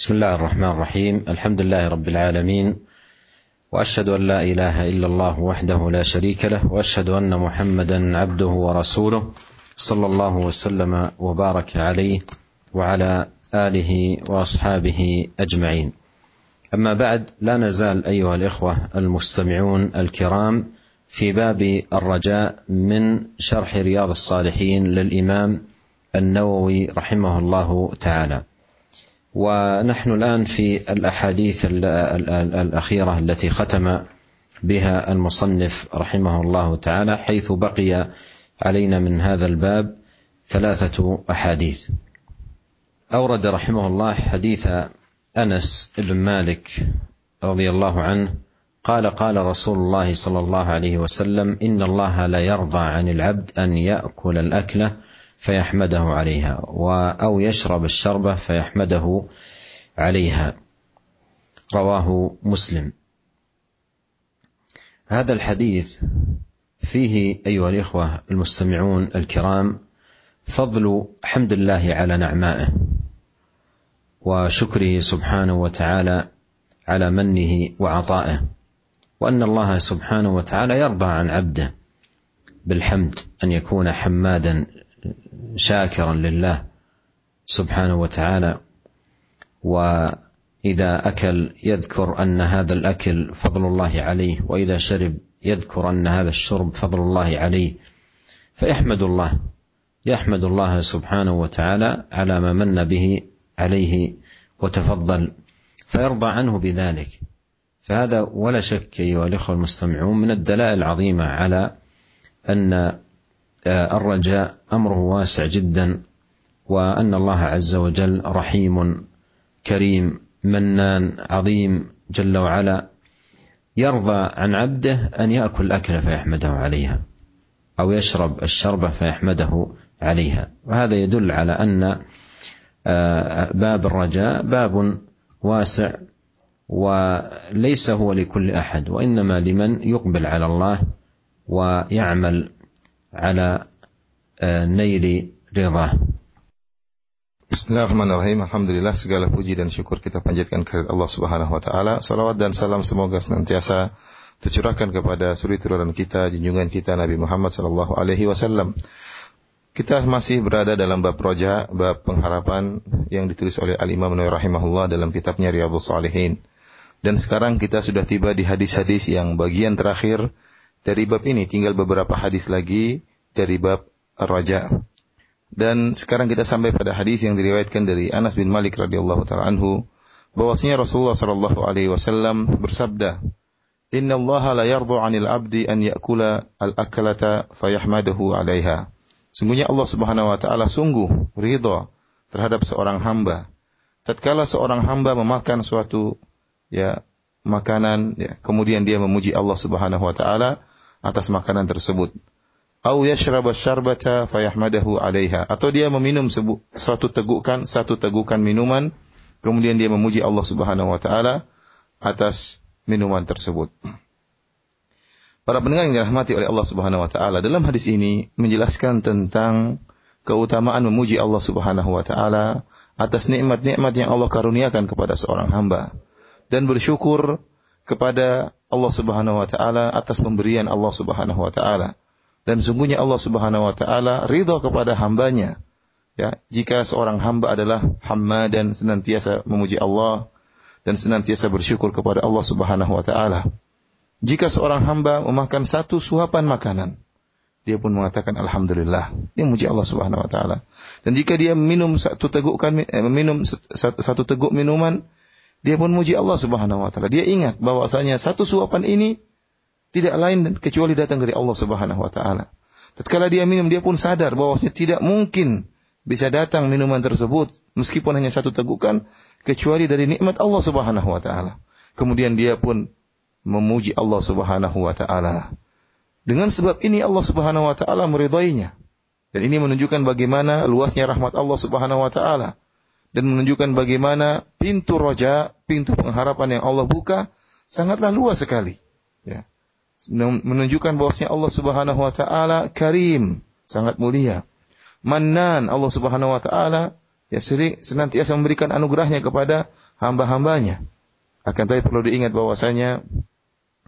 بسم الله الرحمن الرحيم. الحمد لله رب العالمين. وأشهد أن لا إله إلا الله وحده لا شريك له وأشهد أن محمدا عبده ورسوله صلى الله وسلم وبارك عليه وعلى آله وأصحابه أجمعين. أما بعد لا نزال أيها الإخوة المستمعون الكرام في باب الرجاء من شرح رياض الصالحين للإمام النووي رحمه الله تعالى. ونحن الآن في الأحاديث الأخيرة التي ختم بها المصنف رحمه الله تعالى حيث بقي علينا من هذا الباب ثلاثة أحاديث. أورد رحمه الله حديث أنس بن مالك رضي الله عنه قال قال رسول الله صلى الله عليه وسلم إن الله لا يرضى عن العبد أن يأكل الأكلة فيحمده عليها أو يشرب الشربه فيحمده عليها. رواه مسلم. هذا الحديث فيه أيها الإخوة المستمعون الكرام فضل حمد الله على نعمائه وشكره سبحانه وتعالى على منه وعطائه وأن الله سبحانه وتعالى يرضى عن عبده بالحمد أن يكون حمادا شاكرا لله سبحانه وتعالى. وإذا أكل يذكر أن هذا الأكل فضل الله عليه وإذا شرب يذكر أن هذا الشرب فضل الله عليه. فيحمد الله يحمد الله سبحانه وتعالى على ما من به عليه وتفضل فيرضى عنه بذلك. فهذا ولا شك أيها الإخوة المستمعون من الدلائل العظيمة على أن الرجاء أمره واسع جدا وأن الله عز وجل رحيم كريم منان عظيم جل وعلا. يرضى عن عبده أن يأكل الاكله فيحمده عليها أو يشرب الشربه فيحمده عليها. وهذا يدل على أن باب الرجاء باب واسع وليس هو لكل أحد وإنما لمن يقبل على الله ويعمل على نيل رضاه Bismillahirrahmanirrahim. Alhamdulillah segala puji dan syukur kita panjatkan kepada Allah Subhanahu wa taala. Salawat dan salam semoga senantiasa tercurahkan kepada suri turunan kita, junjungan kita Nabi Muhammad sallallahu alaihi wasallam. Kita masih berada dalam bab roja, bab pengharapan yang ditulis oleh Al-Imam Nawawi rahimahullah dalam kitabnya Riyadhus Salihin. Dan sekarang kita sudah tiba di hadis-hadis yang bagian terakhir dari bab ini. Tinggal beberapa hadis lagi dari bab roja. Dan sekarang kita sampai pada hadis yang diriwayatkan dari Anas bin Malik radhiyallahu taala anhu bahwasanya Rasulullah sallallahu alaihi wasallam bersabda, "Inna Allah la yardhu 'anil 'abdi an ya'kula al-akalata fayahmaduhu 'alaiha." Sungguhnya Allah Subhanahu wa taala sungguh ridha terhadap seorang hamba tatkala seorang hamba memakan suatu ya makanan ya. Kemudian dia memuji Allah Subhanahu wa taala atas makanan tersebut. Au yashraba syarbata fayahmadahu 'alaiha. Atau dia meminum suatu tegukan satu tegukan minuman kemudian dia memuji Allah Subhanahu wa taala atas minuman tersebut. Para pendengar yang dirahmati oleh Allah Subhanahu wa taala, dalam hadis ini menjelaskan tentang keutamaan memuji Allah Subhanahu wa taala atas nikmat-nikmat yang Allah karuniakan kepada seorang hamba dan bersyukur kepada Allah Subhanahu wa taala atas pemberian Allah Subhanahu wa taala dan sungguhnya Allah Subhanahu wa taala ridha kepada hambanya. Ya, jika seorang hamba adalah hamba dan senantiasa memuji Allah dan senantiasa bersyukur kepada Allah Subhanahu wa taala. Jika seorang hamba memakan satu suapan makanan, dia pun mengatakan alhamdulillah. Dia memuji Allah Subhanahu wa taala. Dan jika dia minum satu eh, minum satu teguk minuman, dia pun memuji Allah Subhanahu wa taala. Dia ingat bahwasanya satu suapan ini tidak lain kecuali datang dari Allah Subhanahu wa taala. Tatkala dia minum dia pun sadar bahwasanya tidak mungkin bisa datang minuman tersebut meskipun hanya satu tegukan kecuali dari nikmat Allah Subhanahu wa taala. Kemudian dia pun memuji Allah Subhanahu wa taala. Dengan sebab ini Allah Subhanahu wa taala meridainya. Dan ini menunjukkan bagaimana luasnya rahmat Allah Subhanahu wa taala dan menunjukkan bagaimana pintu roja, pintu pengharapan yang Allah buka sangatlah luas sekali. Ya menunjukkan bahwasanya Allah Subhanahu wa taala karim, sangat mulia. Mannan Allah Subhanahu wa taala ya sering senantiasa memberikan anugerahnya kepada hamba-hambanya. Akan tapi perlu diingat bahwasanya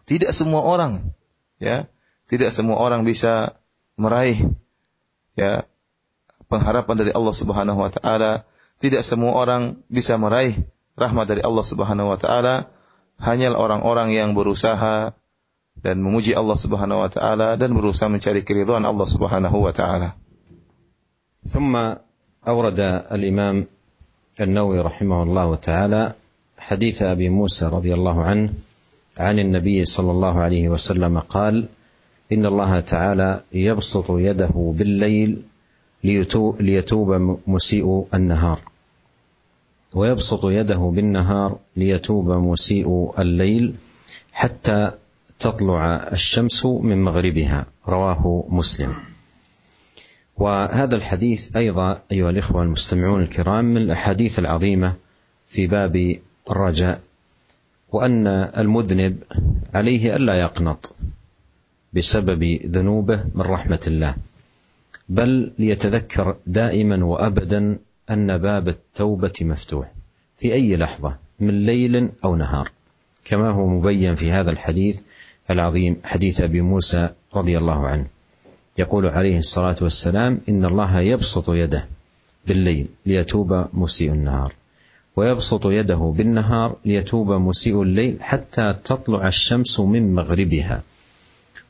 tidak semua orang ya, tidak semua orang bisa meraih ya pengharapan dari Allah Subhanahu wa taala. Tidak semua orang bisa meraih rahmat dari Allah Subhanahu wa taala. Hanya orang-orang yang berusaha dan memuji Allah Subhanahu wa taala dan berusaha mencari keridhaan Allah Subhanahu wa taala. ثم أورد الإمام النووي رحمه الله تعالى حديث أبي موسى رضي الله عنه عن النبي صلى الله عليه وسلم قال إن الله تعالى يبسط يده بالليل ليتوب مسيء النهار ويبسط يده بالنهار ليتوب مسيء الليل حتى تطلع الشمس من مغربها. رواه مسلم. وهذا الحديث أيضا أيها الإخوة المستمعون الكرام من الأحاديث العظيمة في باب الرجاء وأن المذنب عليه ألا يقنط بسبب ذنوبه من رحمة الله بل ليتذكر دائما وأبدا أن باب التوبة مفتوح في أي لحظة من ليل أو نهار. كما هو مبين في هذا الحديث العظيم حديث أبي موسى رضي الله عنه. يقول عليه الصلاة والسلام إن الله يبسط يده بالليل ليتوب مسيء النهار ويبسط يده بالنهار ليتوب مسيء الليل حتى تطلع الشمس من مغربها.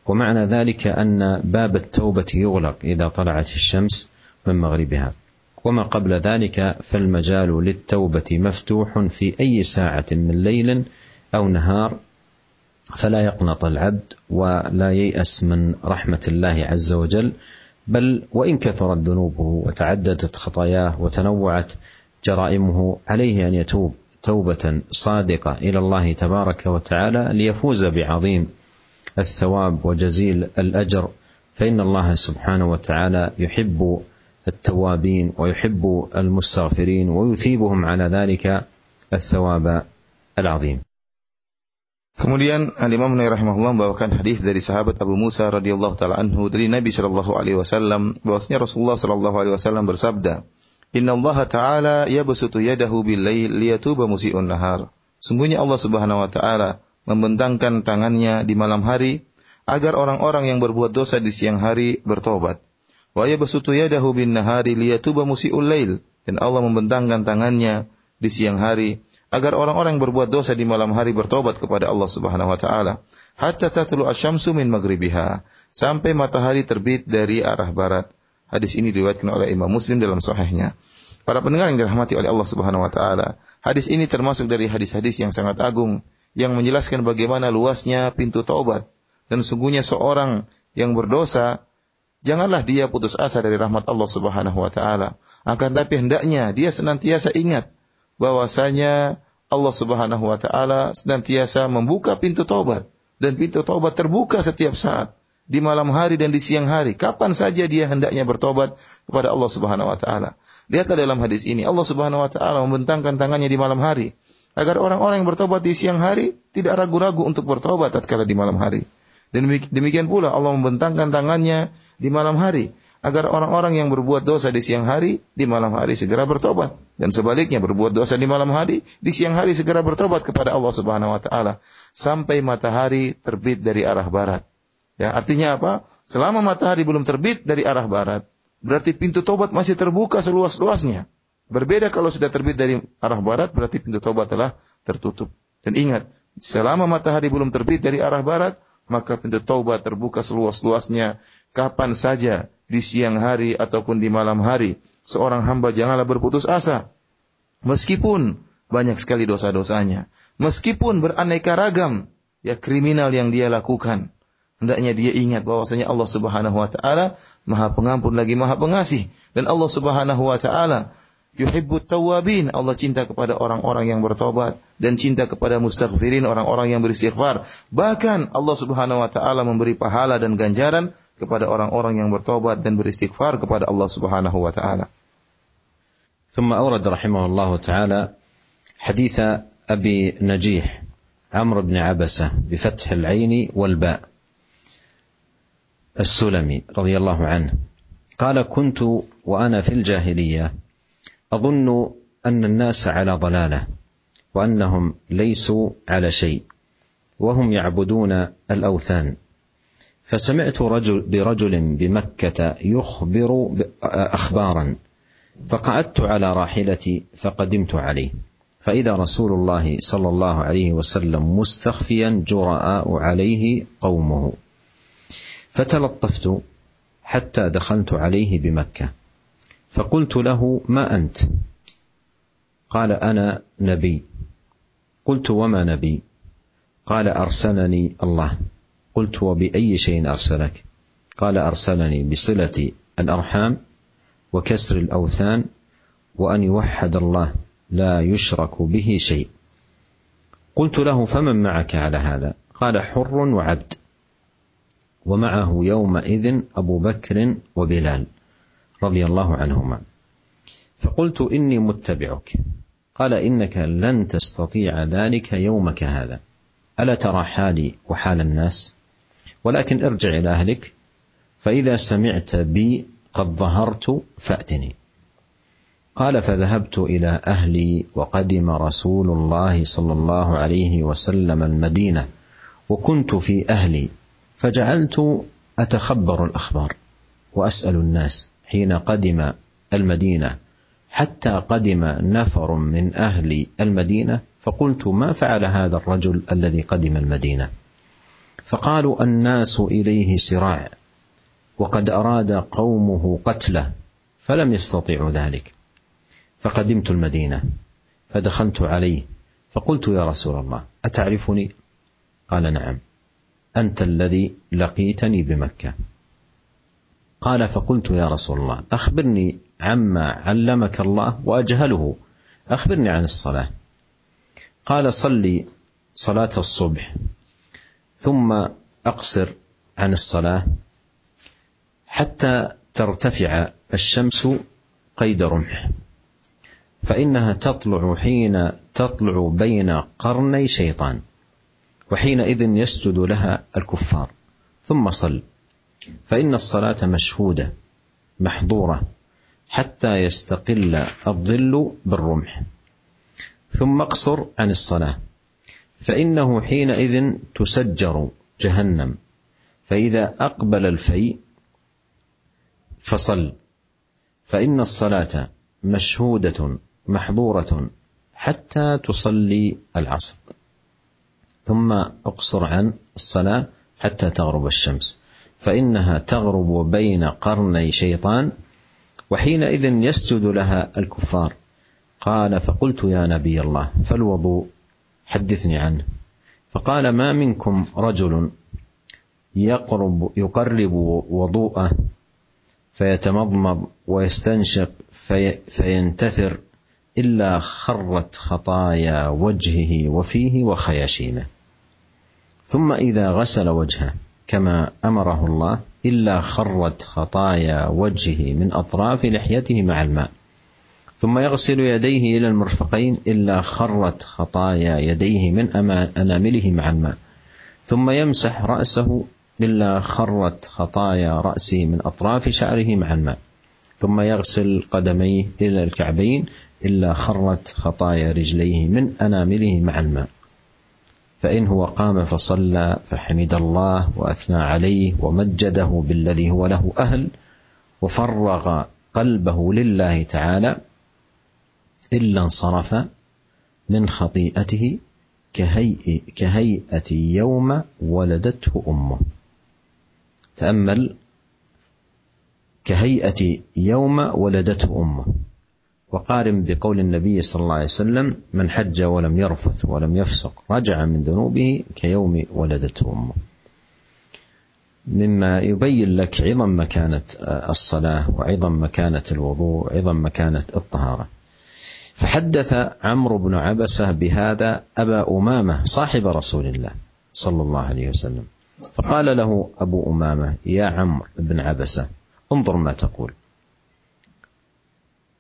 ومعنى ذلك أن باب التوبة يغلق إذا طلعت الشمس من مغربها. وما قبل ذلك فالمجال للتوبة مفتوح في أي ساعة من ليل أو نهار فلا يقنط العبد ولا ييأس من رحمة الله عز وجل بل وإن كثرت ذنوبه وتعددت خطاياه وتنوعت جرائمه عليه أن يتوب توبة صادقة إلى الله تبارك وتعالى ليفوز بعظيم الثواب وجزيل الأجر فإن الله سبحانه وتعالى يحب التوابين ويحب المستغفرين ويثيبهم على ذلك الثواب العظيم Kemudian Al-Imam Nawawi rahimahullah membawakan hadis dari sahabat Abu Musa radhiyallahu taala anhu dari Nabi sallallahu alaihi wasallam bahwasanya Rasulullah sallallahu alaihi wasallam bersabda, "Inna Allah Ta'ala yabsutu yadahu bil-lail liyatuba musii'un nahar." Sungguhnya Allah Subhanahu wa taala membentangkan tangannya di malam hari agar orang-orang yang berbuat dosa di siang hari bertobat. Wa yabsutu yadahu bin nahari liyatuba musii'ul lail. Dan Allah membentangkan tangannya di siang hari agar orang-orang yang berbuat dosa di malam hari bertobat kepada Allah Subhanahu wa taala hatta tatlu asyamsu min maghribiha sampai matahari terbit dari arah barat. Hadis ini diriwayatkan oleh Imam Muslim dalam sahihnya. Para pendengar yang dirahmati oleh Allah Subhanahu wa taala, hadis ini termasuk dari hadis-hadis yang sangat agung yang menjelaskan bagaimana luasnya pintu taubat dan sungguhnya seorang yang berdosa janganlah dia putus asa dari rahmat Allah Subhanahu wa taala. Akan tapi hendaknya dia senantiasa ingat bahwasanya Allah Subhanahu wa taala senantiasa membuka pintu taubat dan pintu taubat terbuka setiap saat di malam hari dan di siang hari. Kapan saja dia hendaknya bertobat kepada Allah Subhanahu wa taala. Lihatlah dalam hadis ini Allah Subhanahu wa taala membentangkan tangannya di malam hari agar orang-orang yang bertobat di siang hari tidak ragu-ragu untuk bertobat tatkala di malam hari. Dan demikian pula Allah membentangkan tangannya di malam hari agar orang-orang yang berbuat dosa di siang hari di malam hari segera bertobat dan sebaliknya berbuat dosa di malam hari di siang hari segera bertobat kepada Allah Subhanahu wa taala sampai matahari terbit dari arah barat. Ya, artinya apa? Selama matahari belum terbit dari arah barat, berarti pintu tobat masih terbuka seluas-luasnya. Berbeda kalau sudah terbit dari arah barat, berarti pintu tobat telah tertutup. Dan ingat, selama matahari belum terbit dari arah barat, maka pintu taubat terbuka seluas-luasnya kapan saja di siang hari ataupun di malam hari. Seorang hamba janganlah berputus asa. Meskipun banyak sekali dosa-dosanya. Meskipun beraneka ragam ya kriminal yang dia lakukan. Hendaknya dia ingat bahwasanya Allah Subhanahu wa taala Maha Pengampun lagi Maha Pengasih dan Allah Subhanahu wa taala yuhibbut tawabin. Allah cinta kepada orang-orang yang bertobat dan cinta kepada mustaghfirin, orang-orang yang beristighfar. Bahkan Allah Subhanahu wa taala memberi pahala dan ganjaran kepada orang-orang yang bertobat dan beristighfar kepada Allah Subhanahu wa taala. ثم أورد رحمه الله تعالى حديث أبي نجيح عمرو بن عبسة بفتح العين والباء السلمي رضي الله عنه قال كنت وأنا في الجاهلية أظن أن الناس على ضلالة وأنهم ليسوا على شيء وهم يعبدون الأوثان. فسمعت رجل برجل بمكة يخبر اخبارا فقعدت على راحلتي فقدمت عليه. فإذا رسول الله صلى الله عليه وسلم مستخفيا جراء عليه قومه. فتلطفت حتى دخلت عليه بمكة. فقلت له ما أنت؟ قال أنا نبي. قلت وما نبي؟ قال أرسلني الله. قلت وبأي شيء أرسلك؟ قال أرسلني بصلة الأرحام وكسر الأوثان وأن يوحد الله لا يشرك به شيء. قلت له فمن معك على هذا؟ قال حر وعبد. ومعه يومئذ أبو بكر وبلال. رضي الله عنهما. فقلت إني متبعك. قال إنك لن تستطيع ذلك يومك هذا. ألا ترى حالي وحال الناس؟ ولكن ارجع إلى أهلك. فإذا سمعت بي قد ظهرت فأتني. قال فذهبت إلى أهلي وقدم رسول الله صلى الله عليه وسلم المدينة وكنت في أهلي. فجعلت أتخبر الأخبار وأسأل الناس. حين قدم المدينة. حتى قدم نفر من أهل المدينة فقلت ما فعل هذا الرجل الذي قدم المدينة؟ فقالوا الناس إليه سراع وقد أراد قومه قتله فلم يستطيعوا ذلك. فقدمت المدينة فدخلت عليه فقلت يا رسول الله أتعرفني؟ قال نعم أنت الذي لقيتني بمكة. قال فقلت يا رسول الله أخبرني عما علمك الله وأجهله. أخبرني عن الصلاة. قال صلي صلاة الصبح ثم أقصر عن الصلاة حتى ترتفع الشمس قيد رمح. فإنها تطلع حين تطلع بين قرني شيطان وحينئذ يسجد لها الكفار. ثم صل. فإن الصلاة مشهودة محظورة حتى يستقل الظل بالرمح. ثم اقصر عن الصلاة. فإنه حينئذ تسجر جهنم. فإذا أقبل الفيء فصل. فإن الصلاة مشهودة محظورة حتى تصلي العصر. ثم اقصر عن الصلاة حتى تغرب الشمس. فإنها تغرب بين قرني شيطان وحينئذ يسجد لها الكفار. قال فقلت يا نبي الله فالوضوء حدثني عنه. فقال ما منكم رجل يقرب يقرب وضوءه فيتمضمض ويستنشق في فينتثر إلا خرت خطايا وجهه وفيه وخياشيمه. ثم إذا غسل وجهه كما أمره الله إلا خرت خطايا وجهه من أطراف لحيته مع الماء. ثم يغسل يديه إلى المرفقين إلا خرت خطايا يديه من أنامله مع الماء. ثم يمسح رأسه إلا خرت خطايا رأسه من أطراف شعره مع الماء. ثم يغسل قدميه إلى الكعبين إلا خرت خطايا رجليه من أنامله مع الماء. فإن هو قام فصلى فحمد الله وأثنى عليه ومجده بالذي هو له أهل وفرغ قلبه لله تعالى إلا انصرف من خطيئته كهيئة, كهيئة يوم ولدته أمه. تأمل كهيئة يوم ولدته أمه. وقارن بقول النبي صلى الله عليه وسلم من حج ولم يرفث ولم يفسق رجع من ذنوبه كيوم ولدته أمه. مما يبين لك عظم مكانة الصلاة وعظم مكانة الوضوء عظم مكانة الطهارة. فحدث عمرو بن عبسة بهذا أبا أمامة صاحب رسول الله صلى الله عليه وسلم. فقال له أبو أمامة يا عمرو بن عبسة انظر ما تقول.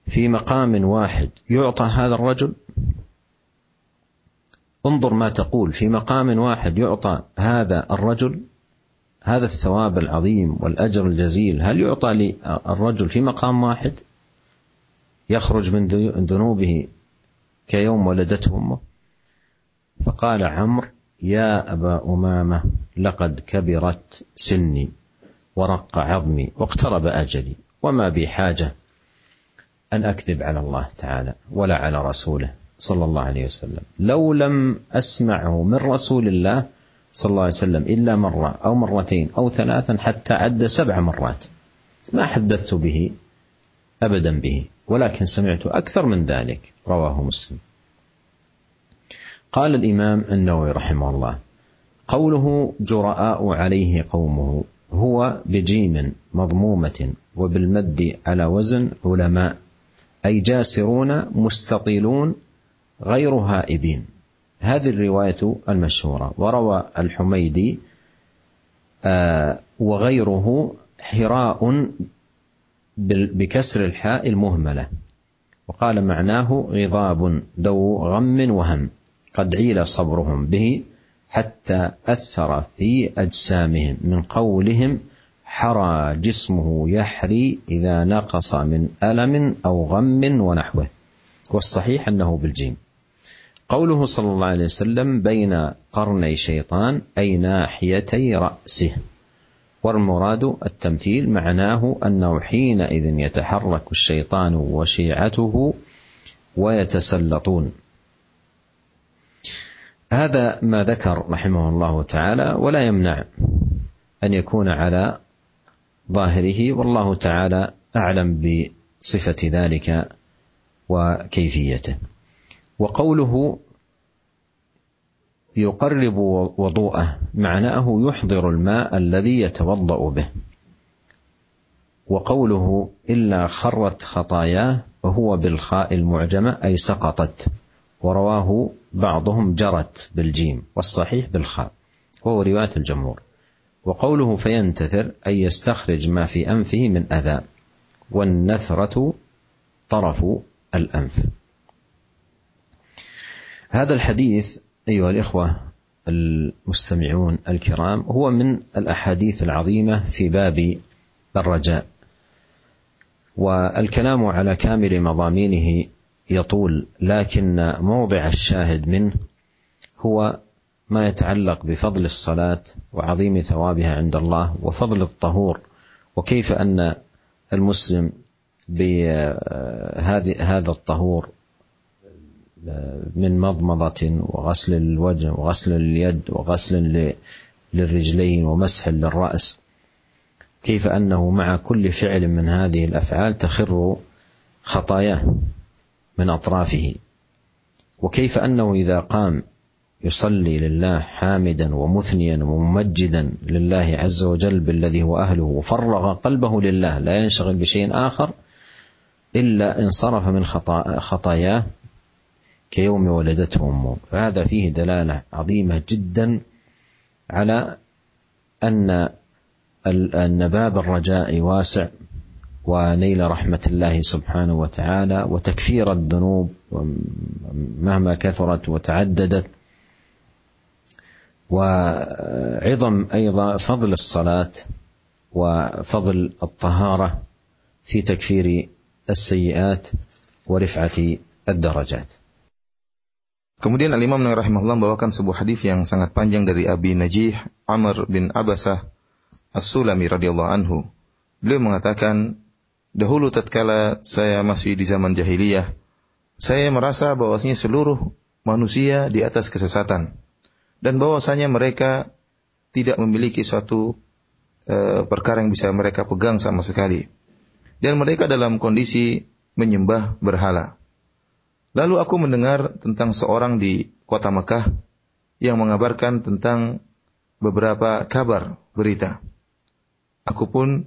في مقام واحد. يعطى هذا الرجل؟ انظر ما تقول. في مقام واحد يعطى هذا الرجل؟ هذا الثواب العظيم والأجر الجزيل. هل يعطى للرجل في مقام واحد؟ يخرج من ذنوبه كيوم ولدته أمه؟ فقال عمرو يا أبا أمامة لقد كبرت سني ورق عظمي واقترب أجلي وما بي حاجة أن أكذب على الله تعالى ولا على رسوله صلى الله عليه وسلم. لو لم أسمعه من رسول الله صلى الله عليه وسلم إلا مرة أو مرتين أو ثلاثا حتى عد سبع مرات ما حدثت به أبدا به ولكن سمعت أكثر من ذلك رواه مسلم. قال الإمام النووي رحمه الله قوله جراء عليه قومه هو بجيم مضمومة وبالمد على وزن علماء أي جاسرون مستطيلون غير هائبين. هذه الرواية المشهورة. وروى الحميدي آه وغيره حراء بكسر الحاء المهملة. وقال معناه غضاب ذو غم وهم قد عيل صبرهم به حتى أثر في أجسامهم من قولهم حرى جسمه يحري إذا نقص من ألم أو غم ونحوه. والصحيح أنه بالجيم. قوله صلى الله عليه وسلم بين قرني شيطان أي ناحيتي رأسه. والمراد التمثيل معناه أنه حينئذ يتحرك الشيطان وشيعته ويتسلطون. هذا ما ذكر رحمه الله تعالى ولا يمنع أن يكون على ظاهره والله تعالى أعلم بصفة ذلك وكيفيته. وقوله يقرب وضوءه معناه يحضر الماء الذي يتوضأ به. وقوله إلا خرت خطاياه وهو بالخاء المعجمة أي سقطت. ورواه بعضهم جرت بالجيم والصحيح بالخاء. وهو رواية الجمهور. وقوله فينتثر أي يستخرج ما في أنفه من أذى والنثرة طرف الأنف. هذا الحديث أيها الإخوة المستمعون الكرام هو من الأحاديث العظيمة في باب الرجاء. والكلام على كامل مضامينه يطول لكن موضع الشاهد منه هو ما يتعلق بفضل الصلاة وعظيم ثوابها عند الله وفضل الطهور وكيف أن المسلم بهذه هذا الطهور من مضمضة وغسل الوجه وغسل اليد وغسل للرجلين ومسح للرأس كيف أنه مع كل فعل من هذه الأفعال تخر خطاياه من أطرافه وكيف أنه إذا قام يصلي لله حامدا ومثنيا وممجدا لله عز وجل بالذي هو أهله وفرغ قلبه لله لا ينشغل بشيء آخر إلا انصرف من خطاياه كيوم ولدته امه فهذا فيه دلالة عظيمة جدا على أن أن باب الرجاء واسع ونيل رحمة الله سبحانه وتعالى وتكفير الذنوب مهما كثرت وتعددت وعظم ايضا فضل الصلاه وفضل الطهاره في تكفير السيئات ورفعه الدرجات Kemudian Al-Imam Nawawi rahimahullah membawakan sebuah hadis yang sangat panjang dari Abi Najih Amr bin Abasah As-Sulami radhiyallahu anhu. Beliau mengatakan, dahulu tatkala saya masih di zaman jahiliyah, saya merasa bahwasanya seluruh manusia di atas kesesatan dan bahwasanya mereka tidak memiliki suatu e, perkara yang bisa mereka pegang sama sekali. Dan mereka dalam kondisi menyembah berhala. Lalu aku mendengar tentang seorang di kota Mekah yang mengabarkan tentang beberapa kabar berita. Aku pun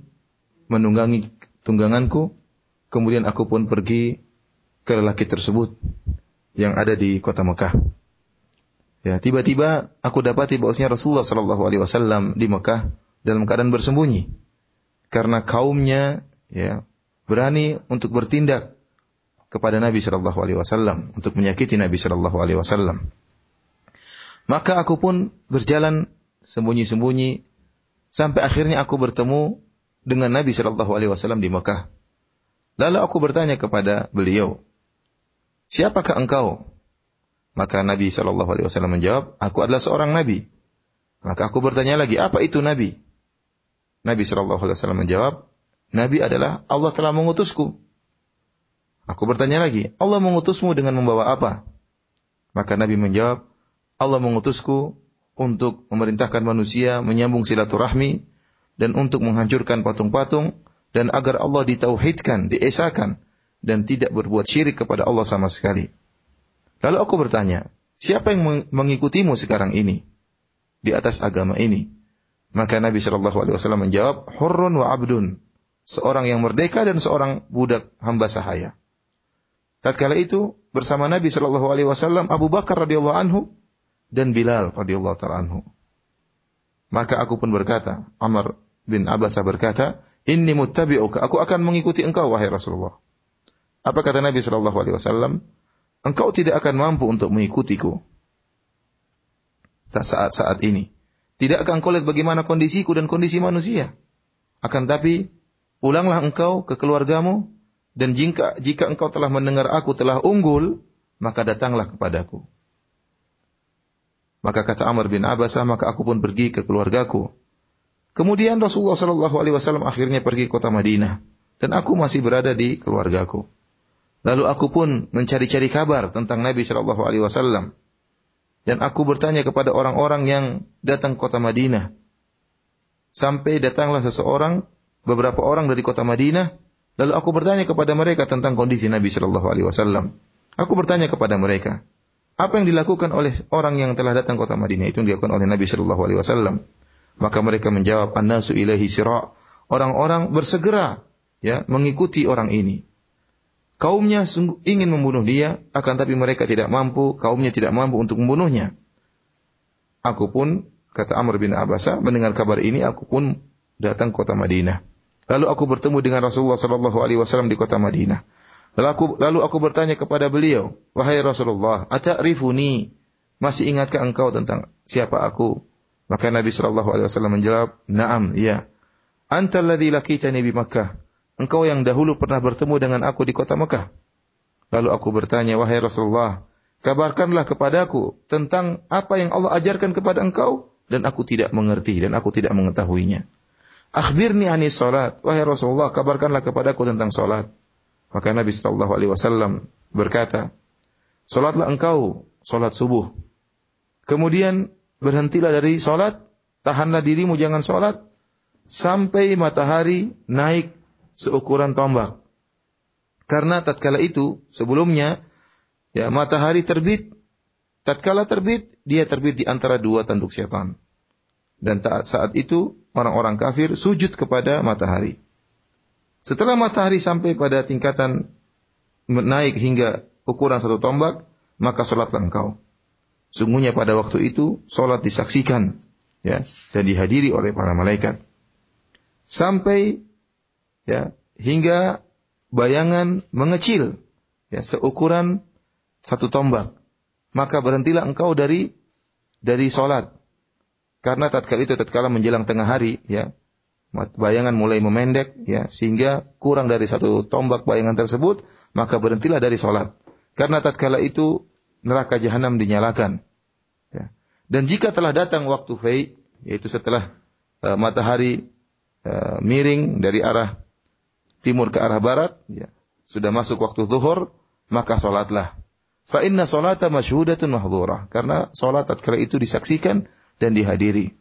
menunggangi tungganganku, kemudian aku pun pergi ke lelaki tersebut yang ada di kota Mekah. Ya, tiba-tiba aku dapati bahwasanya Rasulullah Shallallahu Alaihi Wasallam di Mekah dalam keadaan bersembunyi karena kaumnya ya berani untuk bertindak kepada Nabi Shallallahu Alaihi Wasallam untuk menyakiti Nabi Shallallahu Alaihi Wasallam. Maka aku pun berjalan sembunyi-sembunyi sampai akhirnya aku bertemu dengan Nabi Shallallahu Alaihi Wasallam di Mekah. Lalu aku bertanya kepada beliau, siapakah engkau? Maka Nabi Shallallahu Alaihi Wasallam menjawab, aku adalah seorang nabi. Maka aku bertanya lagi, apa itu nabi? Nabi Shallallahu Alaihi Wasallam menjawab, nabi adalah Allah telah mengutusku. Aku bertanya lagi, Allah mengutusmu dengan membawa apa? Maka Nabi menjawab, Allah mengutusku untuk memerintahkan manusia menyambung silaturahmi dan untuk menghancurkan patung-patung dan agar Allah ditauhidkan, diesakan dan tidak berbuat syirik kepada Allah sama sekali. Lalu aku bertanya, siapa yang mengikutimu sekarang ini di atas agama ini? Maka Nabi Shallallahu Alaihi Wasallam menjawab, hurun wa abdun, seorang yang merdeka dan seorang budak hamba sahaya. Tatkala itu bersama Nabi Shallallahu Alaihi Wasallam Abu Bakar radhiyallahu anhu dan Bilal radhiyallahu taala anhu. Maka aku pun berkata, Amr bin Abbasah berkata, Inni muttabi'uka, aku akan mengikuti engkau wahai Rasulullah. Apa kata Nabi Shallallahu alaihi wasallam? Engkau tidak akan mampu untuk mengikutiku. Saat-saat ini. Tidak akan kau lihat bagaimana kondisiku dan kondisi manusia. Akan tapi, pulanglah engkau ke keluargamu, dan jika, jika engkau telah mendengar aku telah unggul, maka datanglah kepadaku. Maka kata Amr bin Abbasah, maka aku pun pergi ke keluargaku. Kemudian Rasulullah Shallallahu Alaihi Wasallam akhirnya pergi ke kota Madinah, dan aku masih berada di keluargaku. Lalu aku pun mencari-cari kabar tentang Nabi Shallallahu Alaihi Wasallam. Dan aku bertanya kepada orang-orang yang datang ke kota Madinah. Sampai datanglah seseorang, beberapa orang dari kota Madinah. Lalu aku bertanya kepada mereka tentang kondisi Nabi Shallallahu Alaihi Wasallam. Aku bertanya kepada mereka, apa yang dilakukan oleh orang yang telah datang ke kota Madinah itu dilakukan oleh Nabi Shallallahu Alaihi Wasallam. Maka mereka menjawab, an-nasu ilahi sira. Orang-orang bersegera ya mengikuti orang ini. Kaumnya sungguh ingin membunuh dia, akan tapi mereka tidak mampu, kaumnya tidak mampu untuk membunuhnya. Aku pun, kata Amr bin Abbasa, mendengar kabar ini, aku pun datang ke kota Madinah. Lalu aku bertemu dengan Rasulullah Sallallahu Alaihi Wasallam di kota Madinah. Lalu aku, lalu aku bertanya kepada beliau, wahai Rasulullah, rifuni, masih ingatkah engkau tentang siapa aku? Maka Nabi Sallallahu Alaihi Wasallam menjawab, Naam, ya. Anta alladhi lakitani bi Makkah. Engkau yang dahulu pernah bertemu dengan aku di kota Mekah. Lalu aku bertanya, wahai Rasulullah, kabarkanlah kepadaku tentang apa yang Allah ajarkan kepada engkau dan aku tidak mengerti dan aku tidak mengetahuinya. Akhbirni ani salat, wahai Rasulullah, kabarkanlah kepadaku tentang salat. Maka Nabi sallallahu alaihi wasallam berkata, Salatlah engkau salat subuh. Kemudian berhentilah dari salat, tahanlah dirimu jangan salat sampai matahari naik seukuran tombak. Karena tatkala itu sebelumnya ya matahari terbit, tatkala terbit dia terbit di antara dua tanduk setan. Dan saat itu orang-orang kafir sujud kepada matahari. Setelah matahari sampai pada tingkatan naik hingga ukuran satu tombak, maka sholatlah engkau. Sungguhnya pada waktu itu sholat disaksikan ya dan dihadiri oleh para malaikat. Sampai ya hingga bayangan mengecil ya seukuran satu tombak. Maka berhentilah engkau dari dari salat karena tatkala itu tatkala menjelang tengah hari ya bayangan mulai memendek ya sehingga kurang dari satu tombak bayangan tersebut maka berhentilah dari salat karena tatkala itu neraka jahanam dinyalakan. Ya. dan jika telah datang waktu fai yaitu setelah uh, matahari uh, miring dari arah timur ke arah barat, ya, sudah masuk waktu zuhur, maka solatlah. Fa inna solata masyhudatun mahdhurah. Karena solat tatkala itu disaksikan dan dihadiri.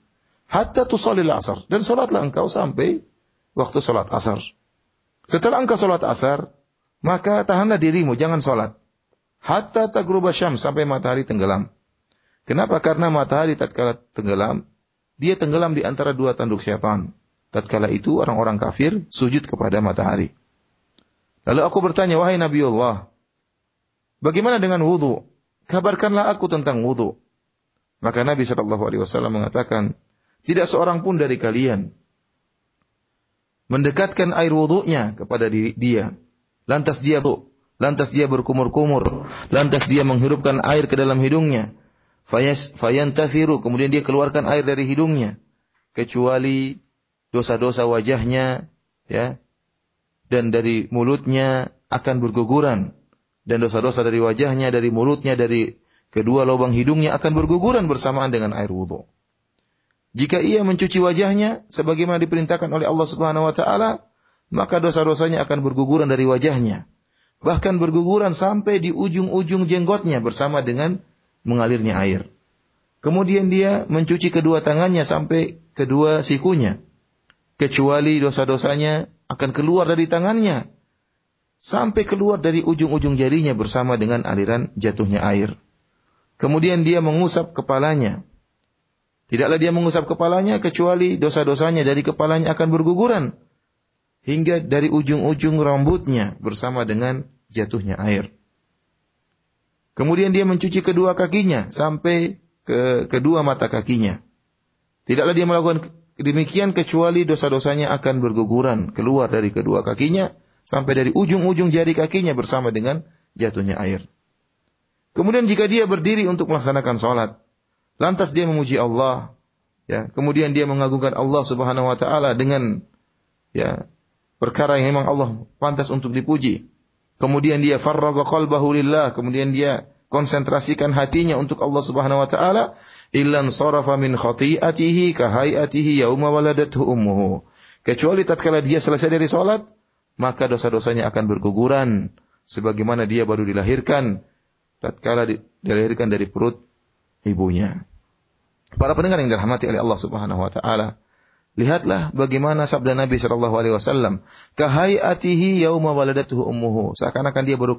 Hatta tusallil asar. Dan solatlah engkau sampai waktu solat asar. Setelah engkau solat asar, maka tahanlah dirimu, jangan solat. Hatta tagruba syam, sampai matahari tenggelam. Kenapa? Karena matahari tatkala tenggelam, dia tenggelam di antara dua tanduk syaitan. Tatkala itu orang-orang kafir sujud kepada matahari. Lalu aku bertanya, wahai Nabi Allah, bagaimana dengan wudhu? Kabarkanlah aku tentang wudhu. Maka Nabi Shallallahu Alaihi Wasallam mengatakan, tidak seorang pun dari kalian mendekatkan air wudhunya kepada dia. Lantas dia bu, lantas dia berkumur-kumur, lantas dia menghirupkan air ke dalam hidungnya. Fayantasiru, kemudian dia keluarkan air dari hidungnya. Kecuali dosa-dosa wajahnya, ya, dan dari mulutnya akan berguguran dan dosa-dosa dari wajahnya, dari mulutnya, dari kedua lubang hidungnya akan berguguran bersamaan dengan air wudhu. Jika ia mencuci wajahnya sebagaimana diperintahkan oleh Allah Subhanahu wa taala, maka dosa-dosanya akan berguguran dari wajahnya. Bahkan berguguran sampai di ujung-ujung jenggotnya bersama dengan mengalirnya air. Kemudian dia mencuci kedua tangannya sampai kedua sikunya. Kecuali dosa-dosanya akan keluar dari tangannya. Sampai keluar dari ujung-ujung jarinya bersama dengan aliran jatuhnya air. Kemudian dia mengusap kepalanya. Tidaklah dia mengusap kepalanya kecuali dosa-dosanya dari kepalanya akan berguguran. Hingga dari ujung-ujung rambutnya bersama dengan jatuhnya air. Kemudian dia mencuci kedua kakinya sampai ke kedua mata kakinya. Tidaklah dia melakukan demikian kecuali dosa-dosanya akan berguguran keluar dari kedua kakinya sampai dari ujung-ujung jari kakinya bersama dengan jatuhnya air. Kemudian jika dia berdiri untuk melaksanakan sholat, lantas dia memuji Allah, ya, kemudian dia mengagungkan Allah Subhanahu wa taala dengan ya perkara yang memang Allah pantas untuk dipuji. Kemudian dia farraga qalbahu lillah, kemudian dia konsentrasikan hatinya untuk Allah Subhanahu wa taala, illan sarafa min khati'atihi ka hayatihi yauma waladathu ummuhu. Kecuali tatkala dia selesai dari salat, maka dosa-dosanya akan berguguran sebagaimana dia baru dilahirkan tatkala dilahirkan dari perut ibunya. Para pendengar yang dirahmati oleh Allah Subhanahu wa taala, lihatlah bagaimana sabda Nabi sallallahu alaihi wasallam, "Kahayatihi yauma waladathu ummuhu." Seakan-akan dia baru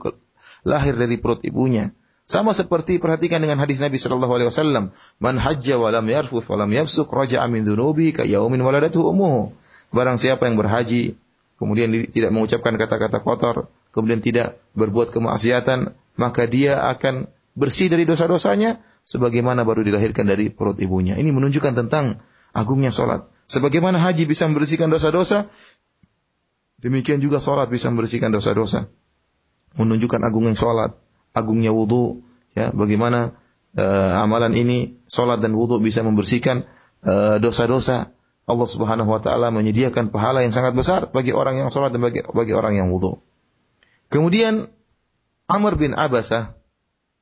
lahir dari perut ibunya. Sama seperti perhatikan dengan hadis Nabi sallallahu alaihi wasallam, "Man hajja wa lam yarfuth wa lam yafsuq raja'a min dhunubi ka yaumin waladatuhu ummuhu." Barang siapa yang berhaji kemudian tidak mengucapkan kata-kata kotor, kemudian tidak berbuat kemaksiatan, maka dia akan bersih dari dosa-dosanya sebagaimana baru dilahirkan dari perut ibunya. Ini menunjukkan tentang agungnya salat. Sebagaimana haji bisa membersihkan dosa-dosa, demikian juga salat bisa membersihkan dosa-dosa. Menunjukkan agungnya salat agungnya wudhu, ya, bagaimana uh, amalan ini, solat dan wudhu bisa membersihkan eh, dosa-dosa. Allah Subhanahu wa taala menyediakan pahala yang sangat besar bagi orang yang salat dan bagi, bagi orang yang wudhu. Kemudian Amr bin Abasah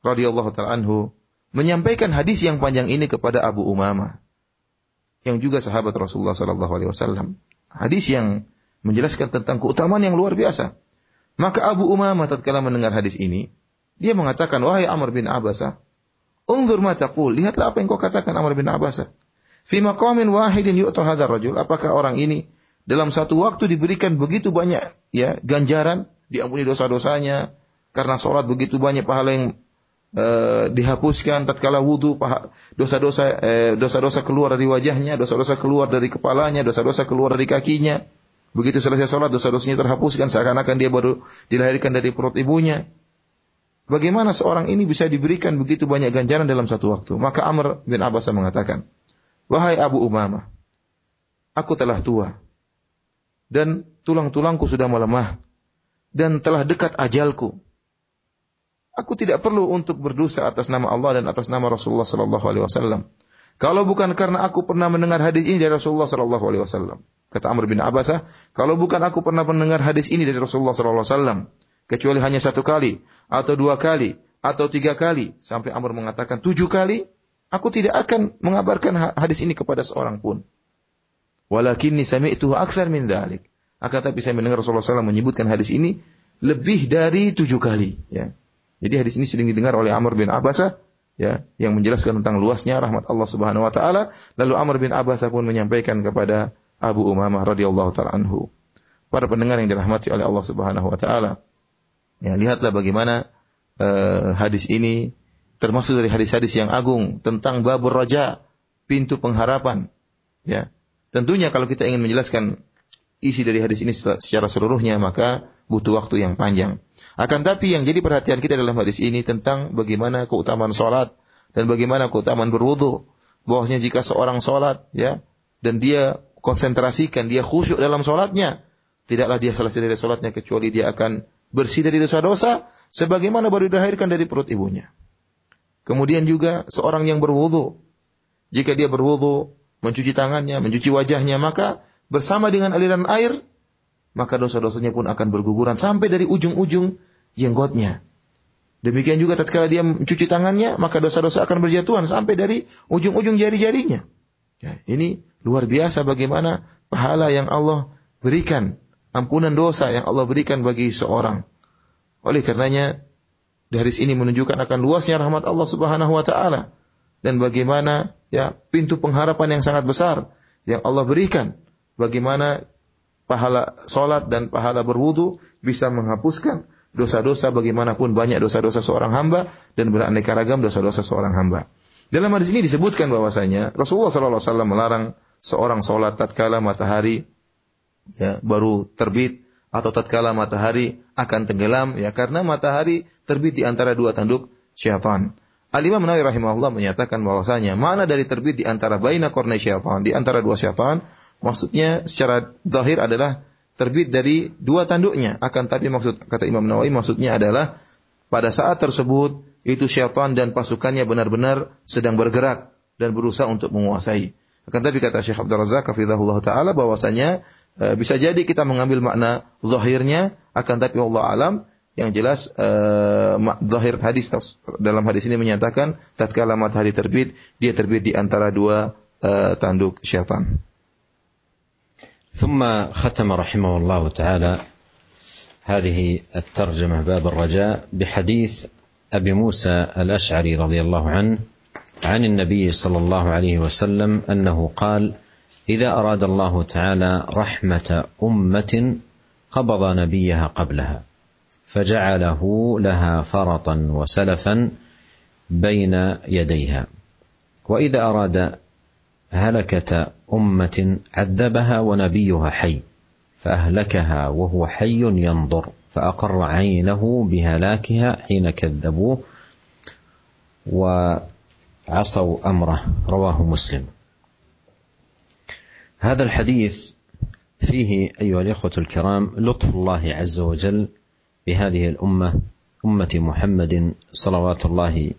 radhiyallahu taala anhu menyampaikan hadis yang panjang ini kepada Abu Umamah yang juga sahabat Rasulullah sallallahu alaihi wasallam. Hadis yang menjelaskan tentang keutamaan yang luar biasa. Maka Abu Umamah tatkala mendengar hadis ini, dia mengatakan, wahai Amr bin Abasa, Unggur ma taqul, lihatlah apa yang kau katakan Amr bin Abasa. Fi maqamin wahidin yu'ta hadzal rajul. Apakah orang ini dalam satu waktu diberikan begitu banyak ya ganjaran, diampuni dosa-dosanya karena sholat begitu banyak pahala yang uh, dihapuskan tatkala wudu dosa-dosa uh, dosa-dosa keluar dari wajahnya, dosa-dosa keluar dari kepalanya, dosa-dosa keluar dari kakinya. Begitu selesai sholat dosa-dosanya terhapuskan seakan-akan dia baru dilahirkan dari perut ibunya. Bagaimana seorang ini bisa diberikan begitu banyak ganjaran dalam satu waktu? Maka Amr bin Abbas mengatakan, Wahai Abu Umamah, aku telah tua dan tulang-tulangku sudah melemah dan telah dekat ajalku. Aku tidak perlu untuk berdosa atas nama Allah dan atas nama Rasulullah sallallahu alaihi wasallam. Kalau bukan karena aku pernah mendengar hadis ini dari Rasulullah sallallahu alaihi wasallam. Kata Amr bin Abbasah, kalau bukan aku pernah mendengar hadis ini dari Rasulullah sallallahu alaihi wasallam, kecuali hanya satu kali atau dua kali atau tiga kali. Sampai Amr mengatakan tujuh kali? Aku tidak akan mengabarkan hadis ini kepada seorang pun. Walakinni sami'tuhu akthar min dhalik. Akan tapi saya mendengar Rasulullah SAW menyebutkan hadis ini lebih dari tujuh kali ya. Jadi hadis ini sering didengar oleh Amr bin Abbasah ya yang menjelaskan tentang luasnya rahmat Allah Subhanahu wa taala. Lalu Amr bin Abbasah pun menyampaikan kepada Abu Umamah radhiyallahu taala anhu. Para pendengar yang dirahmati oleh Allah Subhanahu wa taala Ya, lihatlah bagaimana uh, hadis ini termasuk dari hadis-hadis yang agung tentang babur raja, pintu pengharapan. Ya. Tentunya kalau kita ingin menjelaskan isi dari hadis ini secara seluruhnya maka butuh waktu yang panjang. Akan tapi yang jadi perhatian kita dalam hadis ini tentang bagaimana keutamaan salat dan bagaimana keutamaan berwudu. Bahwasanya jika seorang salat ya dan dia konsentrasikan, dia khusyuk dalam salatnya, tidaklah dia selesai dari salatnya kecuali dia akan bersih dari dosa-dosa sebagaimana baru dilahirkan dari perut ibunya. Kemudian juga seorang yang berwudu, jika dia berwudu, mencuci tangannya, mencuci wajahnya, maka bersama dengan aliran air maka dosa-dosanya pun akan berguguran sampai dari ujung-ujung jenggotnya. Demikian juga tatkala dia mencuci tangannya, maka dosa-dosa akan berjatuhan sampai dari ujung-ujung jari-jarinya. Ya, ini luar biasa bagaimana pahala yang Allah berikan, ampunan dosa yang Allah berikan bagi seorang. Oleh karenanya, dari sini menunjukkan akan luasnya rahmat Allah Subhanahu wa taala dan bagaimana ya pintu pengharapan yang sangat besar yang Allah berikan. Bagaimana pahala solat dan pahala berwudu bisa menghapuskan dosa-dosa bagaimanapun banyak dosa-dosa seorang hamba dan beraneka ragam dosa-dosa seorang hamba. Dalam hadis ini disebutkan bahwasanya Rasulullah SAW melarang seorang sholat tatkala matahari ya, baru terbit atau tatkala matahari akan tenggelam ya karena matahari terbit di antara dua tanduk syaitan. Al-Imam Nawawi rahimahullah menyatakan bahwasanya mana dari terbit di antara baina kornei syaitan, di antara dua syaitan, maksudnya secara zahir adalah terbit dari dua tanduknya. Akan tapi maksud kata Imam Nawawi maksudnya adalah pada saat tersebut itu syaitan dan pasukannya benar-benar sedang bergerak dan berusaha untuk menguasai. Akan tapi kata Syekh Abdul Razak hafizahullah taala bahwasanya e, bisa jadi kita mengambil makna zahirnya akan tapi Allah alam yang jelas e, zahir hadis dalam hadis ini menyatakan tatkala matahari terbit dia terbit di antara dua e, tanduk syaitan. ثم ختم رحمه الله تعالى هذه الترجمه باب الرجاء بحديث ابي موسى الاشعري رضي الله عنه عن النبي صلى الله عليه وسلم أنه قال إذا أراد الله تعالى رحمة أمة قبض نبيها قبلها فجعله لها فرطا وسلفا بين يديها. وإذا أراد هلكة أمة عذبها ونبيها حي فأهلكها وهو حي ينظر فأقر عينه بهلاكها حين كذبوه وعصوا أمره. رواه مسلم. هذا الحديث فيه أيها الإخوة الكرام لطف الله عز وجل بهذه الأمة أمة محمد صلوات الله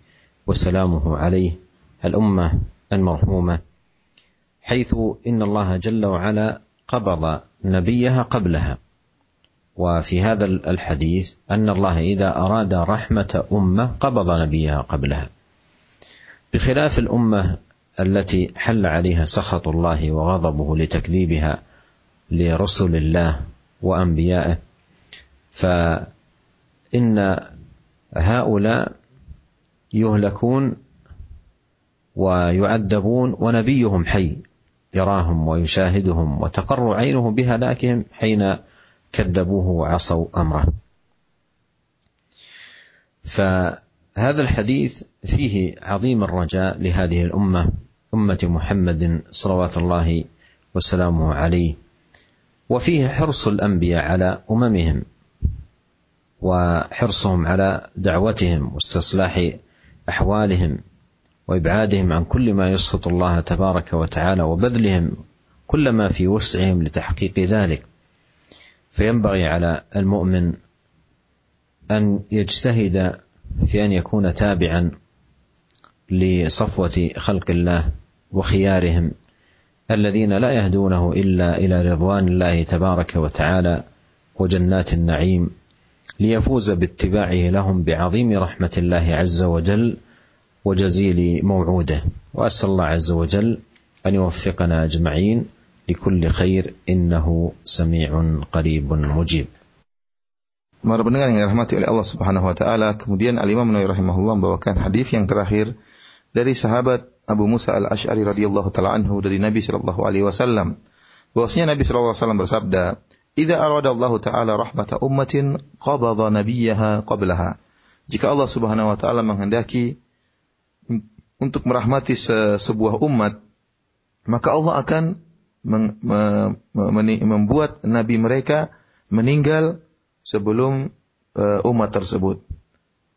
وسلامه عليه الأمة المرحومة حيث إن الله جل وعلا قبض نبيها قبلها. وفي هذا الحديث أن الله إذا أراد رحمة أمة قبض نبيها قبلها. بخلاف الأمة التي حل عليها سخط الله وغضبه لتكذيبها لرسل الله وأنبيائه فإن هؤلاء يهلكون ويعذبون ونبيهم حي يراهم ويشاهدهم وتقر عينه بهلاكهم حين كذبوه وعصوا أمره. فهذا الحديث فيه عظيم الرجاء لهذه الأمة أمة محمد صلوات الله وسلامه عليه. وفيه حرص الأنبياء على أممهم وحرصهم على دعوتهم واستصلاح أحوالهم وإبعادهم عن كل ما يسخط الله تبارك وتعالى وبذلهم كل ما في وسعهم لتحقيق ذلك. فينبغي على المؤمن أن يجتهد في أن يكون تابعا لصفوة خلق الله وخيارهم الذين لا يهدونه إلا إلى رضوان الله تبارك وتعالى وجنات النعيم ليفوز باتباعه لهم بعظيم رحمة الله عز وجل وجزيل موعوده. وأسأل الله عز وجل أن يوفقنا أجمعين لكل خير إنه سميع قريب مجيب. Para pendengar yang dirahmati oleh Allah Subhanahu wa taala, kemudian Al Imam Nawawi rahimahullah membawakan hadis yang terakhir dari sahabat Abu Musa Al Ash'ari radhiyallahu taala anhu dari Nabi sallallahu alaihi wasallam. Bahwasanya Nabi sallallahu alaihi wasallam bersabda, "Idza arada Allah taala rahmata ummatin qabadha nabiyyaha qablaha." Jika Allah Subhanahu wa taala menghendaki untuk merahmati se sebuah umat, maka Allah akan meng, me, me, membuat nabi mereka meninggal sebelum uh, umat tersebut.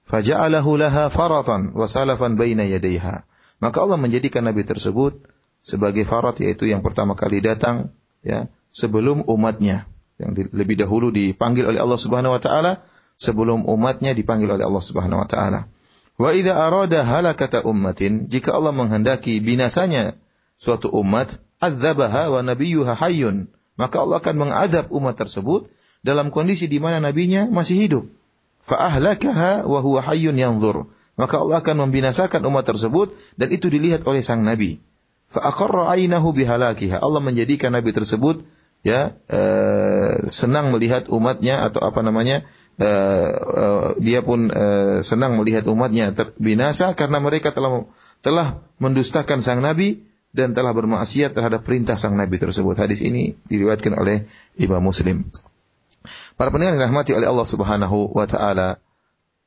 Faja'alahu laha faratan wa salafan baina yadayha. Maka Allah menjadikan nabi tersebut sebagai farat yaitu yang pertama kali datang ya sebelum umatnya yang di, lebih dahulu dipanggil oleh Allah Subhanahu wa taala sebelum umatnya dipanggil oleh Allah Subhanahu wa taala. Wa idza arada halakata ummatin, jika Allah menghendaki binasanya suatu umat, adzabaha wa nabiyyuha hayyun, maka Allah akan mengadab umat tersebut dalam kondisi di mana nabinya masih hidup. Fa'ahlakaha wa huwa hayyun. Maka Allah akan membinasakan umat tersebut dan itu dilihat oleh sang nabi. Fa'aqarra ainahu bihalakiha. Allah menjadikan nabi tersebut ya uh, senang melihat umatnya atau apa namanya uh, uh, dia pun senang melihat umatnya binasa karena mereka telah telah mendustakan sang nabi dan telah bermaksiat terhadap perintah sang nabi tersebut. Hadis ini diriwayatkan oleh Imam Muslim. Para pendengar yang dirahmati oleh Allah Subhanahu wa taala,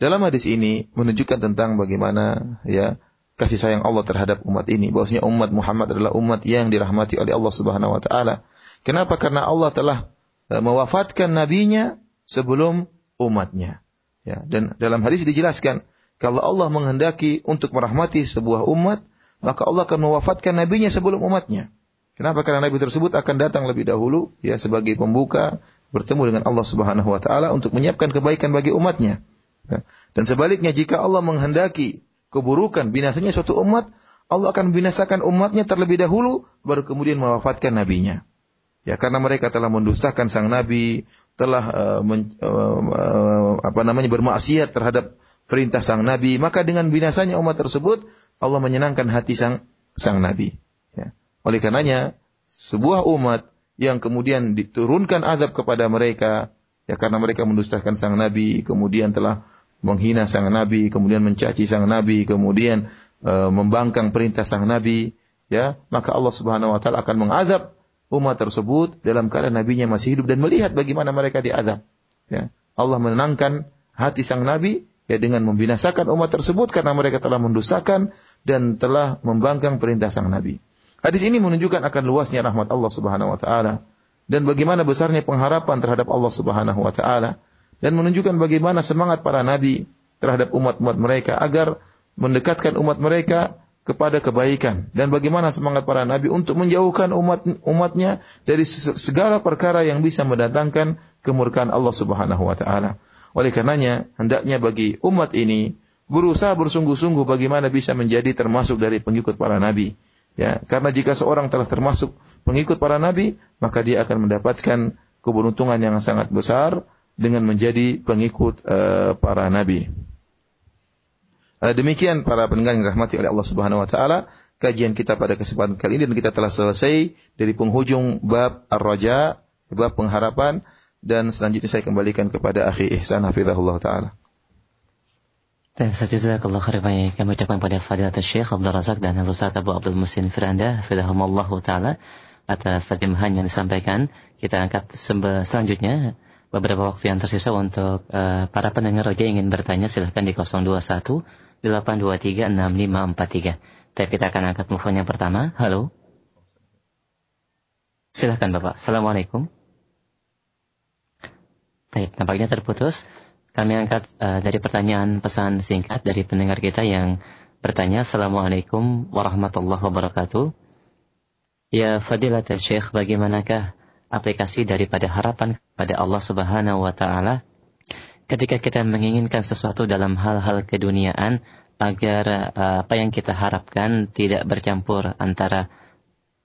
dalam hadis ini menunjukkan tentang bagaimana ya kasih sayang Allah terhadap umat ini. Bahwasanya umat Muhammad adalah umat yang dirahmati oleh Allah Subhanahu wa taala. Kenapa? Karena Allah telah e, mewafatkan nabinya sebelum umatnya. Ya, dan dalam hadis dijelaskan kalau Allah menghendaki untuk merahmati sebuah umat, maka Allah akan mewafatkan nabinya sebelum umatnya. Kenapa? Karena nabi tersebut akan datang lebih dahulu ya sebagai pembuka bertemu dengan Allah Subhanahu wa taala untuk menyiapkan kebaikan bagi umatnya. Ya. Dan sebaliknya jika Allah menghendaki keburukan binasanya suatu umat, Allah akan binasakan umatnya terlebih dahulu baru kemudian mewafatkan nabinya. Ya karena mereka telah mendustakan sang nabi, telah uh, men, uh, apa namanya bermaksiat terhadap perintah sang nabi, maka dengan binasanya umat tersebut Allah menyenangkan hati sang sang nabi. Ya. Oleh karenanya sebuah umat yang kemudian diturunkan azab kepada mereka ya karena mereka mendustakan sang nabi kemudian telah menghina sang nabi kemudian mencaci sang nabi kemudian e, membangkang perintah sang nabi ya maka Allah Subhanahu wa taala akan mengazab umat tersebut dalam keadaan nabinya masih hidup dan melihat bagaimana mereka diazab ya. Allah menenangkan hati sang nabi ya dengan membinasakan umat tersebut karena mereka telah mendustakan dan telah membangkang perintah sang nabi Hadis ini menunjukkan akan luasnya rahmat Allah Subhanahu wa taala dan bagaimana besarnya pengharapan terhadap Allah Subhanahu wa taala dan menunjukkan bagaimana semangat para nabi terhadap umat-umat mereka agar mendekatkan umat mereka kepada kebaikan dan bagaimana semangat para nabi untuk menjauhkan umat umatnya dari segala perkara yang bisa mendatangkan kemurkaan Allah Subhanahu wa taala. Oleh karenanya hendaknya bagi umat ini berusaha bersungguh-sungguh bagaimana bisa menjadi termasuk dari pengikut para nabi Ya, karena jika seorang telah termasuk pengikut para nabi, maka dia akan mendapatkan keberuntungan yang sangat besar dengan menjadi pengikut uh, para nabi. Uh, demikian para pendengar yang dirahmati oleh Allah Subhanahu wa taala, kajian kita pada kesempatan kali ini dan kita telah selesai dari penghujung bab ar-raja, bab pengharapan dan selanjutnya saya kembalikan kepada akhi Ihsan hafizahullah taala. Jazakallah khair banyak kami ucapkan pada Fadilat Syekh Abdul Razak dan Ustaz Abu Abdul Musin Firanda Fidahumallahu Ta'ala atas terjemahan yang disampaikan. Kita angkat selanjutnya beberapa waktu yang tersisa untuk uh, para pendengar yang ingin bertanya silahkan di 021 823 6543. Tapi kita akan angkat telepon yang pertama. Halo. Silahkan Bapak. Assalamualaikum. Baik, nampaknya terputus. Kami angkat uh, dari pertanyaan pesan singkat dari pendengar kita yang bertanya Assalamualaikum warahmatullahi wabarakatuh. Ya Fadilat Syekh, bagaimanakah aplikasi daripada harapan pada Allah Subhanahu wa taala ketika kita menginginkan sesuatu dalam hal-hal keduniaan agar uh, apa yang kita harapkan tidak bercampur antara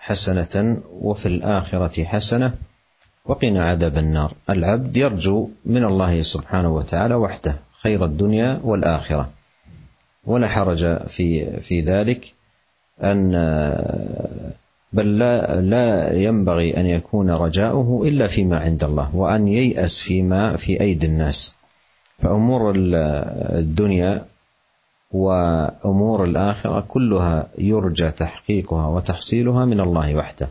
حسنة وفي الآخرة حسنة وقنا عذاب النار. العبد يرجو من الله سبحانه وتعالى وحده خير الدنيا والآخرة. ولا حرج في في ذلك أن بل لا لا ينبغي أن يكون رجاؤه إلا فيما عند الله وأن ييأس فيما في أيدي الناس. فأمور الدنيا وأمور الآخرة كلها يرجى تحقيقها وتحصيلها من الله وحده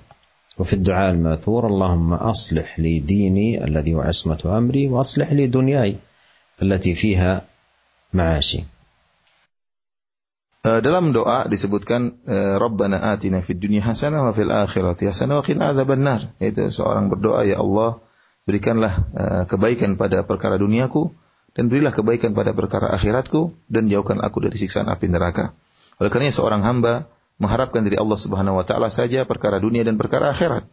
وفي الدعاء الماثور اللهم أصلح لي ديني الذي هو عصمة أمري وأصلح لي دنياي التي فيها معاشي dalam doa disebutkan Rabbana atina fid dunya hasanah wa fil akhirati hasanah wa qina adzabannar yaitu seorang berdoa ya Allah berikanlah uh, kebaikan pada perkara duniaku dan berilah kebaikan pada perkara akhiratku dan jauhkan aku dari siksaan api neraka. Oleh karena seorang hamba mengharapkan dari Allah Subhanahu wa taala saja perkara dunia dan perkara akhirat.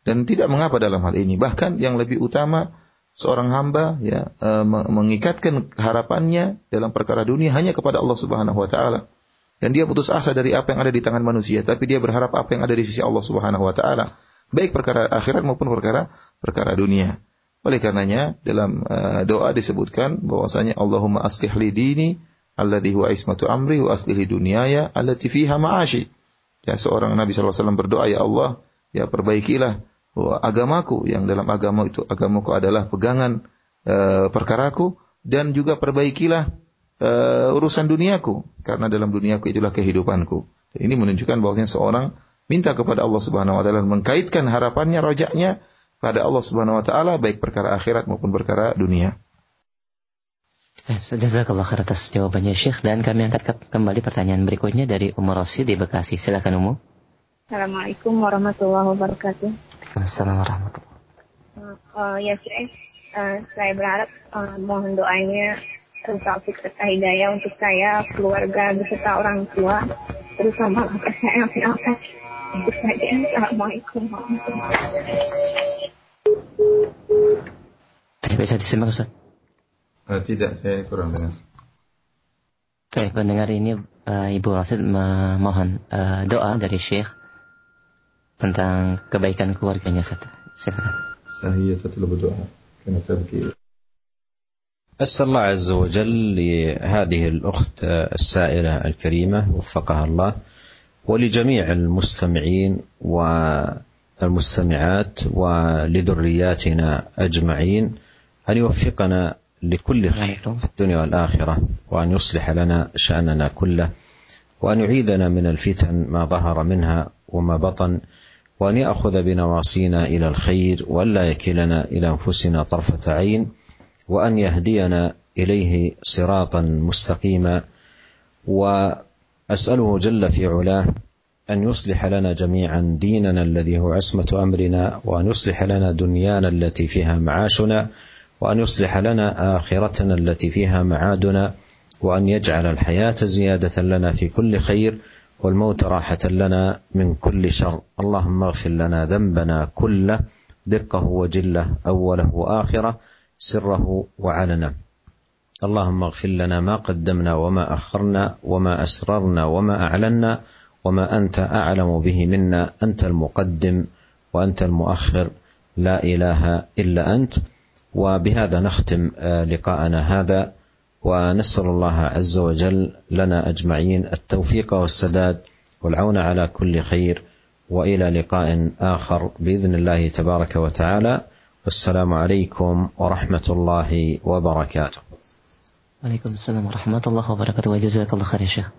Dan tidak mengapa dalam hal ini. Bahkan yang lebih utama seorang hamba ya uh, mengikatkan harapannya dalam perkara dunia hanya kepada Allah Subhanahu wa taala. Dan dia putus asa dari apa yang ada di tangan manusia, tapi dia berharap apa yang ada di sisi Allah Subhanahu wa taala baik perkara akhirat maupun perkara perkara dunia. Oleh karenanya dalam uh, doa disebutkan bahwasanya Allahumma aslih li dini alladhi huwa ismatu amri wa aslih li dunyaya allati fiha ma'ashi. Ya seorang Nabi SAW berdoa ya Allah, ya perbaikilah agamaku yang dalam agama itu agamaku adalah pegangan uh, perkaraku dan juga perbaikilah uh, urusan duniaku karena dalam duniaku itulah kehidupanku. Ini menunjukkan bahwasanya seorang minta kepada Allah Subhanahu wa taala mengkaitkan harapannya rojaknya pada Allah Subhanahu wa taala baik perkara akhirat maupun perkara dunia. Jazakallah khair atas jawabannya Syekh dan kami angkat kembali pertanyaan berikutnya dari Umar Rosi di Bekasi. Silakan Umu. Assalamualaikum warahmatullahi wabarakatuh. Assalamualaikum warahmatullahi wabarakatuh. Uh, ya Syekh, uh, saya berharap uh, mohon doanya taufik serta hidayah untuk saya, keluarga beserta orang tua, terutama saya yang itu saja. Assalamualaikum warahmatullahi wabarakatuh. Bisa disimak Ustaz? Uh, tidak, saya kurang dengar. Baik, pendengar ini uh, Ibu Rasid memohon uh, doa dari Syekh tentang kebaikan keluarganya Ustaz. Silakan. تطلب الدعاء كما تبكي أسأل الله عز وجل لهذه الأخت السائلة الكريمة وفقها الله ولجميع المستمعين والمستمعات ولذرياتنا اجمعين ان يوفقنا لكل خير في الدنيا والآخرة وأن يصلح لنا شأننا كله وأن يعيذنا من الفتن ما ظهر منها وما بطن وأن يأخذ بنواصينا إلى الخير والا يكلنا إلى أنفسنا طرفة عين وأن يهدينا إليه صراطا مستقيما و اساله جل في علاه أن يصلح لنا جميعا ديننا الذي هو عصمة أمرنا وأن يصلح لنا دنيانا التي فيها معاشنا وأن يصلح لنا آخرتنا التي فيها معادنا وأن يجعل الحياة زيادة لنا في كل خير والموت راحة لنا من كل شر. اللهم اغفر لنا ذنبنا كله دقه وجله أوله وآخره سره وعلنه. اللهم اغفر لنا ما قدمنا وما أخرنا وما أسررنا وما أعلنا وما أنت أعلم به منا. أنت المقدم وأنت المؤخر. لا إله إلا أنت. وبهذا نختم آه، لقاءنا هذا ونسأل الله عز وجل لنا أجمعين التوفيق والسداد والعون على كل خير وإلى لقاء آخر بإذن الله تبارك وتعالى والسلام عليكم ورحمة الله وبركاته. وعليكم السلام ورحمة الله وبركاته وجزاك الله خير يا شيخ.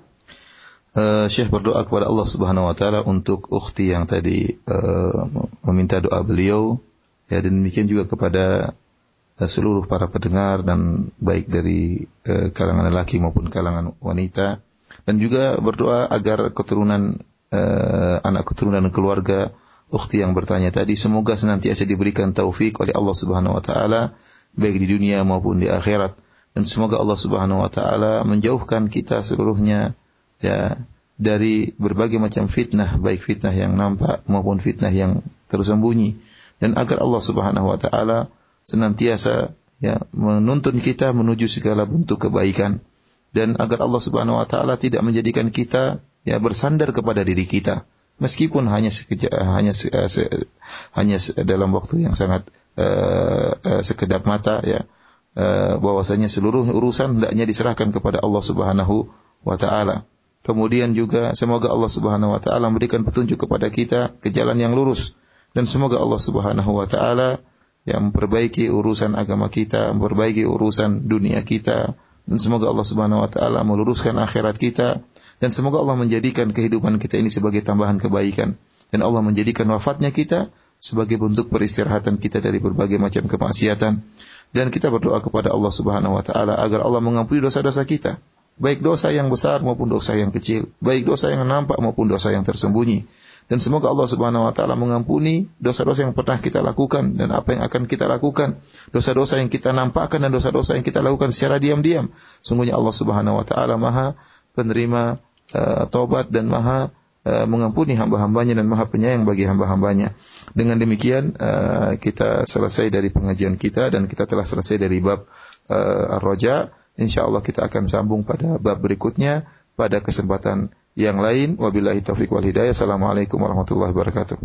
آه، Syekh berdoa kepada Allah Subhanahu wa taala untuk ukhti yang tadi uh, meminta doa beliau ya dan demikian juga kepada seluruh para pendengar dan baik dari uh, kalangan lelaki maupun kalangan wanita. Dan juga berdoa agar keturunan uh, anak keturunan keluarga ukhti yang bertanya tadi semoga senantiasa diberikan taufik oleh Allah Subhanahu wa taala baik di dunia maupun di akhirat. Dan semoga Allah Subhanahu wa taala menjauhkan kita seluruhnya ya dari berbagai macam fitnah baik fitnah yang nampak maupun fitnah yang tersembunyi. Dan agar Allah Subhanahu wa taala senantiasa ya menuntun kita menuju segala bentuk kebaikan. Dan agar Allah Subhanahu wa taala tidak menjadikan kita ya bersandar kepada diri kita. Meskipun hanya sekejap hanya se, se, hanya dalam waktu yang sangat uh, uh, sekedap mata ya uh, bahwasanya seluruh urusan hendaknya diserahkan kepada Allah Subhanahu wa taala. Kemudian juga semoga Allah Subhanahu wa taala memberikan petunjuk kepada kita ke jalan yang lurus. Dan semoga Allah Subhanahu wa taala yang memperbaiki urusan agama kita, memperbaiki urusan dunia kita. Dan semoga Allah Subhanahu wa taala meluruskan akhirat kita. Dan semoga Allah menjadikan kehidupan kita ini sebagai tambahan kebaikan. Dan Allah menjadikan wafatnya kita sebagai bentuk peristirahatan kita dari berbagai macam kemaksiatan. Dan kita berdoa kepada Allah Subhanahu wa taala agar Allah mengampuni dosa-dosa kita, baik dosa yang besar maupun dosa yang kecil, baik dosa yang nampak maupun dosa yang tersembunyi. Dan semoga Allah Subhanahu wa taala mengampuni dosa-dosa yang pernah kita lakukan dan apa yang akan kita lakukan, dosa-dosa yang kita nampakkan dan dosa-dosa yang kita lakukan secara diam-diam. Sungguhnya Allah Subhanahu wa taala Maha penerima uh, tobat dan Maha uh, mengampuni hamba-hambanya dan Maha penyayang bagi hamba-hambanya. Dengan demikian uh, kita selesai dari pengajian kita dan kita telah selesai dari bab uh, Ar-Raja. Insyaallah kita akan sambung pada bab berikutnya pada kesempatan yang lain. Wabillahi taufik wal hidayah. Assalamualaikum warahmatullahi wabarakatuh.